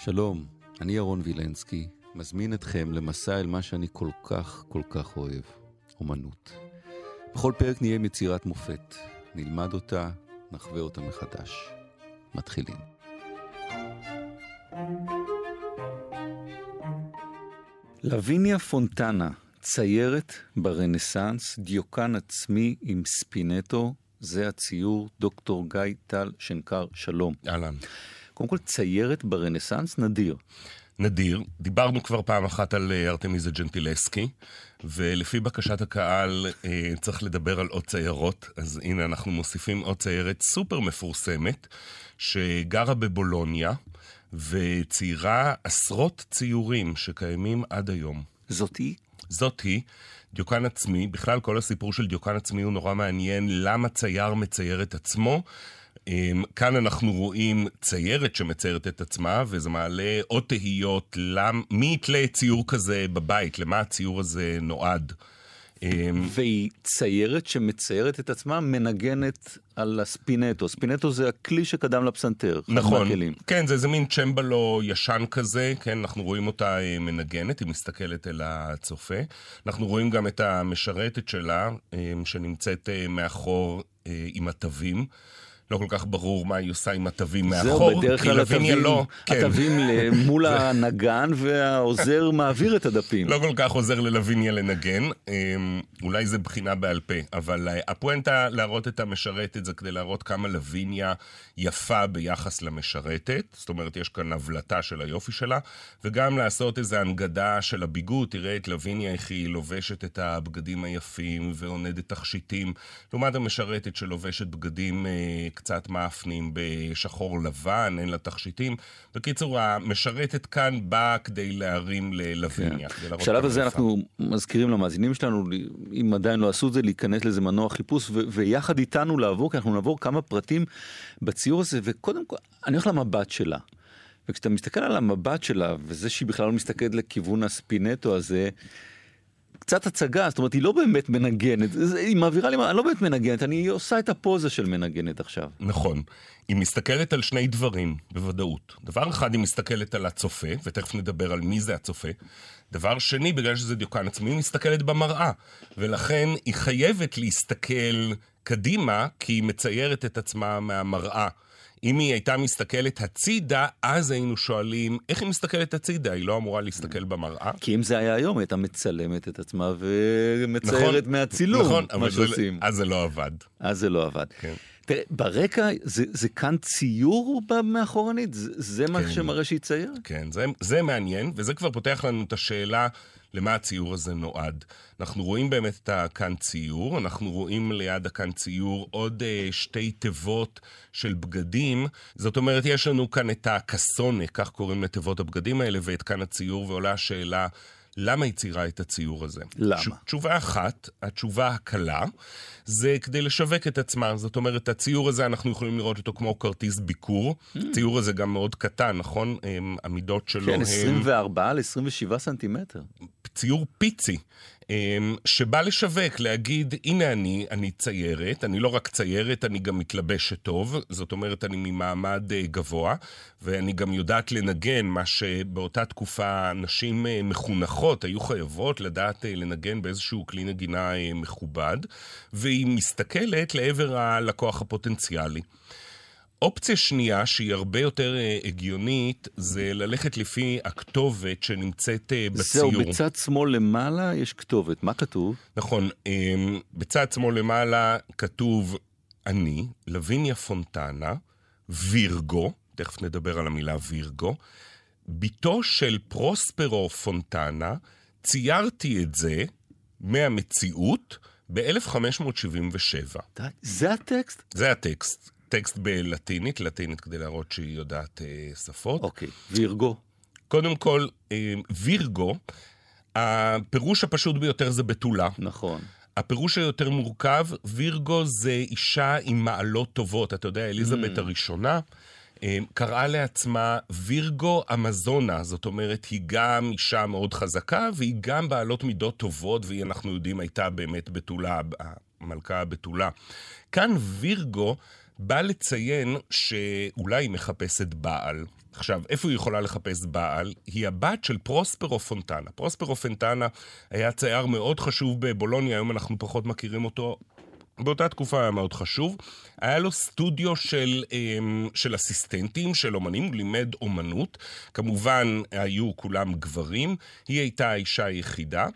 שלום, אני ירון וילנסקי, מזמין אתכם למסע אל מה שאני כל כך כל כך אוהב, אומנות. בכל פרק נהיה עם יצירת מופת, נלמד אותה, נחווה אותה מחדש. מתחילים. לויניה פונטנה, ציירת ברנסאנס, דיוקן עצמי עם ספינטו, זה הציור דוקטור גיא טל שנקר, שלום. אהלן. קודם כל, ציירת ברנסאנס נדיר. נדיר. דיברנו כבר פעם אחת על אה, ארתמיזה ג'נטילסקי, ולפי בקשת הקהל אה, צריך לדבר על עוד ציירות, אז הנה אנחנו מוסיפים עוד ציירת סופר מפורסמת, שגרה בבולוניה, וציירה עשרות ציורים שקיימים עד היום. זאתי? זאת היא. דיוקן עצמי, בכלל כל הסיפור של דיוקן עצמי הוא נורא מעניין, למה צייר מצייר את עצמו. אמ, כאן אנחנו רואים ציירת שמציירת את עצמה, וזה מעלה עוד תהיות, למ... מי יתלה ציור כזה בבית? למה הציור הזה נועד? אמ, והיא ציירת שמציירת את עצמה, מנגנת על הספינטו. ספינטו זה הכלי שקדם לפסנתר. נכון, כן, זה איזה מין צ'מבלו ישן כזה, כן, אנחנו רואים אותה אה, מנגנת, היא מסתכלת אל הצופה. אנחנו רואים גם את המשרתת שלה, אמ, שנמצאת אה, מאחור אה, עם התווים. לא כל כך ברור מה היא עושה עם התווים מאחור. זהו, בדרך כלל התווים, לא, כן. התווים מול הנגן והעוזר מעביר את הדפים. לא כל כך עוזר ללוויניה לנגן, אמ, אולי זה בחינה בעל פה, אבל אה, הפואנטה להראות את המשרתת זה כדי להראות כמה לוויניה יפה ביחס למשרתת, זאת אומרת יש כאן הבלטה של היופי שלה, וגם לעשות איזו הנגדה של הביגוד, תראה את לוויניה איך היא לובשת את הבגדים היפים ועונדת תכשיטים, לעומת המשרתת שלובשת בגדים אה, קצת מאפנים בשחור לבן, אין לה תכשיטים. בקיצור, המשרתת כאן באה כדי להרים ללוויניה. כן. בשלב הזה אנחנו מזכירים למאזינים שלנו, אם עדיין לא עשו את זה, להיכנס לזה מנוע חיפוש, ויחד איתנו לעבור, כי אנחנו נעבור כמה פרטים בציור הזה, וקודם כל, אני הולך למבט שלה. וכשאתה מסתכל על המבט שלה, וזה שהיא בכלל לא מסתכלת לכיוון הספינטו הזה, קצת הצגה, זאת אומרת, היא לא באמת מנגנת, היא מעבירה לי, אני לא באמת מנגנת, אני עושה את הפוזה של מנגנת עכשיו. נכון. היא מסתכלת על שני דברים, בוודאות. דבר אחד, היא מסתכלת על הצופה, ותכף נדבר על מי זה הצופה. דבר שני, בגלל שזה דיוקן עצמי, היא מסתכלת במראה. ולכן היא חייבת להסתכל קדימה, כי היא מציירת את עצמה מהמראה. אם היא הייתה מסתכלת הצידה, אז היינו שואלים, איך היא מסתכלת הצידה? היא לא אמורה להסתכל במראה? כי אם זה היה היום, היא הייתה מצלמת את עצמה ומציירת נכון, מהצילום, נכון, מה שעושים. אז זה לא עבד. אז זה לא עבד. כן. תראה, ברקע, זה, זה כאן ציור מאחורנית? זה, זה כן. מה שמראה שהיא צייר? כן, זה, זה מעניין, וזה כבר פותח לנו את השאלה למה הציור הזה נועד. אנחנו רואים באמת את הכאן ציור, אנחנו רואים ליד הכאן ציור עוד uh, שתי תיבות של בגדים. זאת אומרת, יש לנו כאן את הקסונה, כך קוראים לתיבות הבגדים האלה, ואת כאן הציור, ועולה השאלה... למה היא ציירה את הציור הזה? למה? תשובה אחת, התשובה הקלה, זה כדי לשווק את עצמה. זאת אומרת, הציור הזה, אנחנו יכולים לראות אותו כמו כרטיס ביקור. Mm. הציור הזה גם מאוד קטן, נכון? המידות שלו כן, הם... כן, 24 על 27 סנטימטר. ציור פיצי. אמ, שבא לשווק, להגיד, הנה אני, אני ציירת, אני לא רק ציירת, אני גם מתלבשת טוב, זאת אומרת, אני ממעמד אה, גבוה, ואני גם יודעת לנגן, מה שבאותה תקופה נשים אה, מחונכות היו חייבות לדעת אה, לנגן באיזשהו כלי נגינה מכובד, והיא מסתכלת לעבר הלקוח הפוטנציאלי. אופציה שנייה, שהיא הרבה יותר uh, הגיונית, זה ללכת לפי הכתובת שנמצאת בציור. זהו, בצד שמאל למעלה יש כתובת. מה כתוב? נכון, um, בצד שמאל למעלה כתוב אני, לויניה פונטנה, וירגו, תכף נדבר על המילה וירגו, בתו של פרוספרו פונטנה, ציירתי את זה מהמציאות ב-1577. זה הטקסט? זה הטקסט. טקסט בלטינית, לטינית כדי להראות שהיא יודעת אה, שפות. אוקיי, וירגו. קודם כל, אה, וירגו, הפירוש הפשוט ביותר זה בתולה. נכון. הפירוש היותר מורכב, וירגו זה אישה עם מעלות טובות. אתה יודע, אליזבת mm. הראשונה אה, קראה לעצמה וירגו אמזונה, זאת אומרת, היא גם אישה מאוד חזקה, והיא גם בעלות מידות טובות, והיא, אנחנו יודעים, הייתה באמת בתולה, המלכה הבתולה. כאן וירגו בא לציין שאולי היא מחפשת בעל. עכשיו, איפה היא יכולה לחפש בעל? היא הבת של פרוספרו פונטנה. פרוספרו פונטנה היה צייר מאוד חשוב בבולוניה, היום אנחנו פחות מכירים אותו. באותה תקופה היה מאוד חשוב. היה לו סטודיו של, אמ, של אסיסטנטים, של אומנים, הוא לימד אומנות. כמובן, היו כולם גברים. היא הייתה האישה היחידה.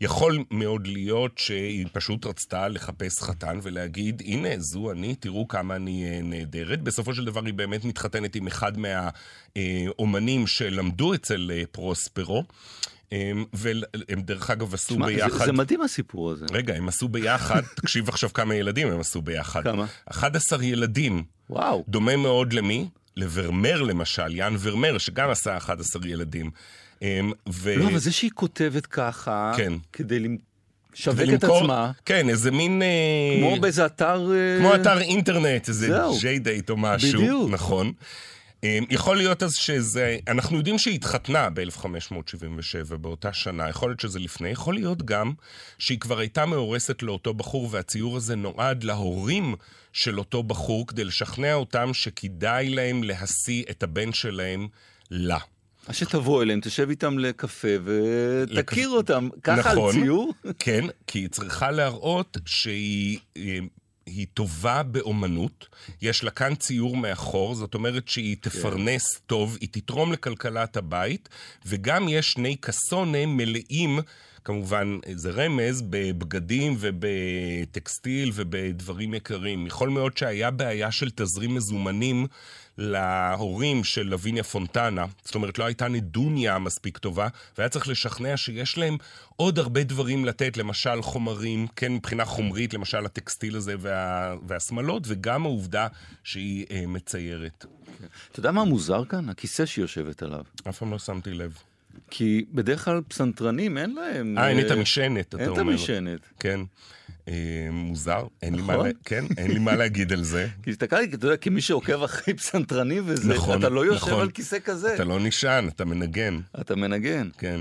יכול מאוד להיות שהיא פשוט רצתה לחפש חתן ולהגיד, הנה, זו אני, תראו כמה אני אה, נהדרת. בסופו של דבר היא באמת מתחתנת עם אחד מהאומנים שלמדו אצל אה, פרוספרו. אמ, והם דרך אגב עשו שמה, ביחד... זה, זה מדהים הסיפור הזה. רגע, הם עשו ביחד, תקשיב עכשיו כמה ילדים הם עשו ביחד. כמה? 11 ילדים. וואו. דומה מאוד למי? לוורמר למשל, יאן ורמר, שגם עשה 11 ילדים. אמ, ו... לא, אבל זה שהיא כותבת ככה, כן. כדי לשווק את עצמה. כן, איזה מין... אה, כמו באיזה אתר... אה, כמו אתר אינטרנט, איזה ג'יי-דייט או משהו. בדיוק. נכון. אמ, יכול להיות אז שזה, אנחנו יודעים שהיא התחתנה ב-1577 באותה שנה, יכול להיות שזה לפני, יכול להיות גם שהיא כבר הייתה מאורסת לאותו בחור והציור הזה נועד להורים של אותו בחור כדי לשכנע אותם שכדאי להם להשיא את הבן שלהם לה. אז שתבוא אליהם, תשב איתם לקפה ותכיר לקפ... אותם. ככה נכון, על ציור? כן, כי היא צריכה להראות שהיא אמ, היא טובה באומנות, יש לה כאן ציור מאחור, זאת אומרת שהיא כן. תפרנס. טוב, היא תתרום לכלכלת הבית, וגם יש שני קסונה מלאים, כמובן זה רמז, בבגדים ובטקסטיל ובדברים יקרים. יכול מאוד שהיה בעיה של תזרים מזומנים להורים של לויניה פונטנה, זאת אומרת לא הייתה נדוניה מספיק טובה, והיה צריך לשכנע שיש להם עוד הרבה דברים לתת, למשל חומרים, כן מבחינה חומרית, למשל הטקסטיל הזה וה, והשמלות, וגם העובדה שהיא אה, מציירת. אתה יודע מה מוזר כאן? הכיסא שהיא יושבת עליו. אף פעם לא שמתי לב. כי בדרך כלל פסנתרנים אין להם... אה, אין את המשענת, אתה אומר. אין את המשענת. כן. אה, מוזר, אין לי מה, נכון. כן, אין לי מה להגיד על זה. כי הסתכלתי, אתה יודע, כמי שעוקב אחרי פסנתרנים וזה, נכון, אתה לא יושב נכון. על כיסא כזה. אתה לא נשען, אתה מנגן. אתה מנגן. כן.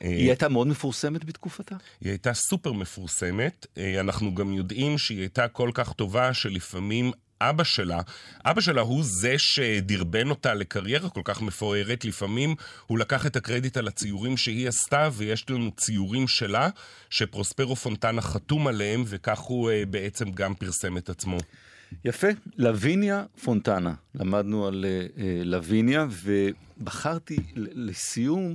היא הייתה מאוד מפורסמת בתקופתה? היא הייתה סופר מפורסמת. אה, אנחנו גם יודעים שהיא הייתה כל כך טובה שלפעמים אבא שלה, אבא שלה הוא זה שדרבן אותה לקריירה כל כך מפוארת, לפעמים הוא לקח את הקרדיט על הציורים שהיא עשתה, ויש לנו ציורים שלה, שפרוספרו פונטנה חתום עליהם, וכך הוא uh, בעצם גם פרסם את עצמו. יפה, לויניה פונטנה. למדנו על uh, לויניה, ובחרתי לסיום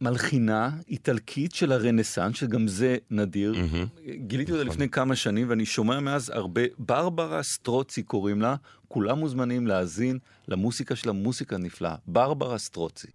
מלחינה איטלקית של הרנסאנס, שגם זה נדיר. Mm-hmm. גיליתי אותה נכון. לפני כמה שנים, ואני שומע מאז הרבה, ברברה סטרוצי קוראים לה, כולם מוזמנים להאזין למוסיקה שלה, מוסיקה נפלאה. ברברה סטרוצי.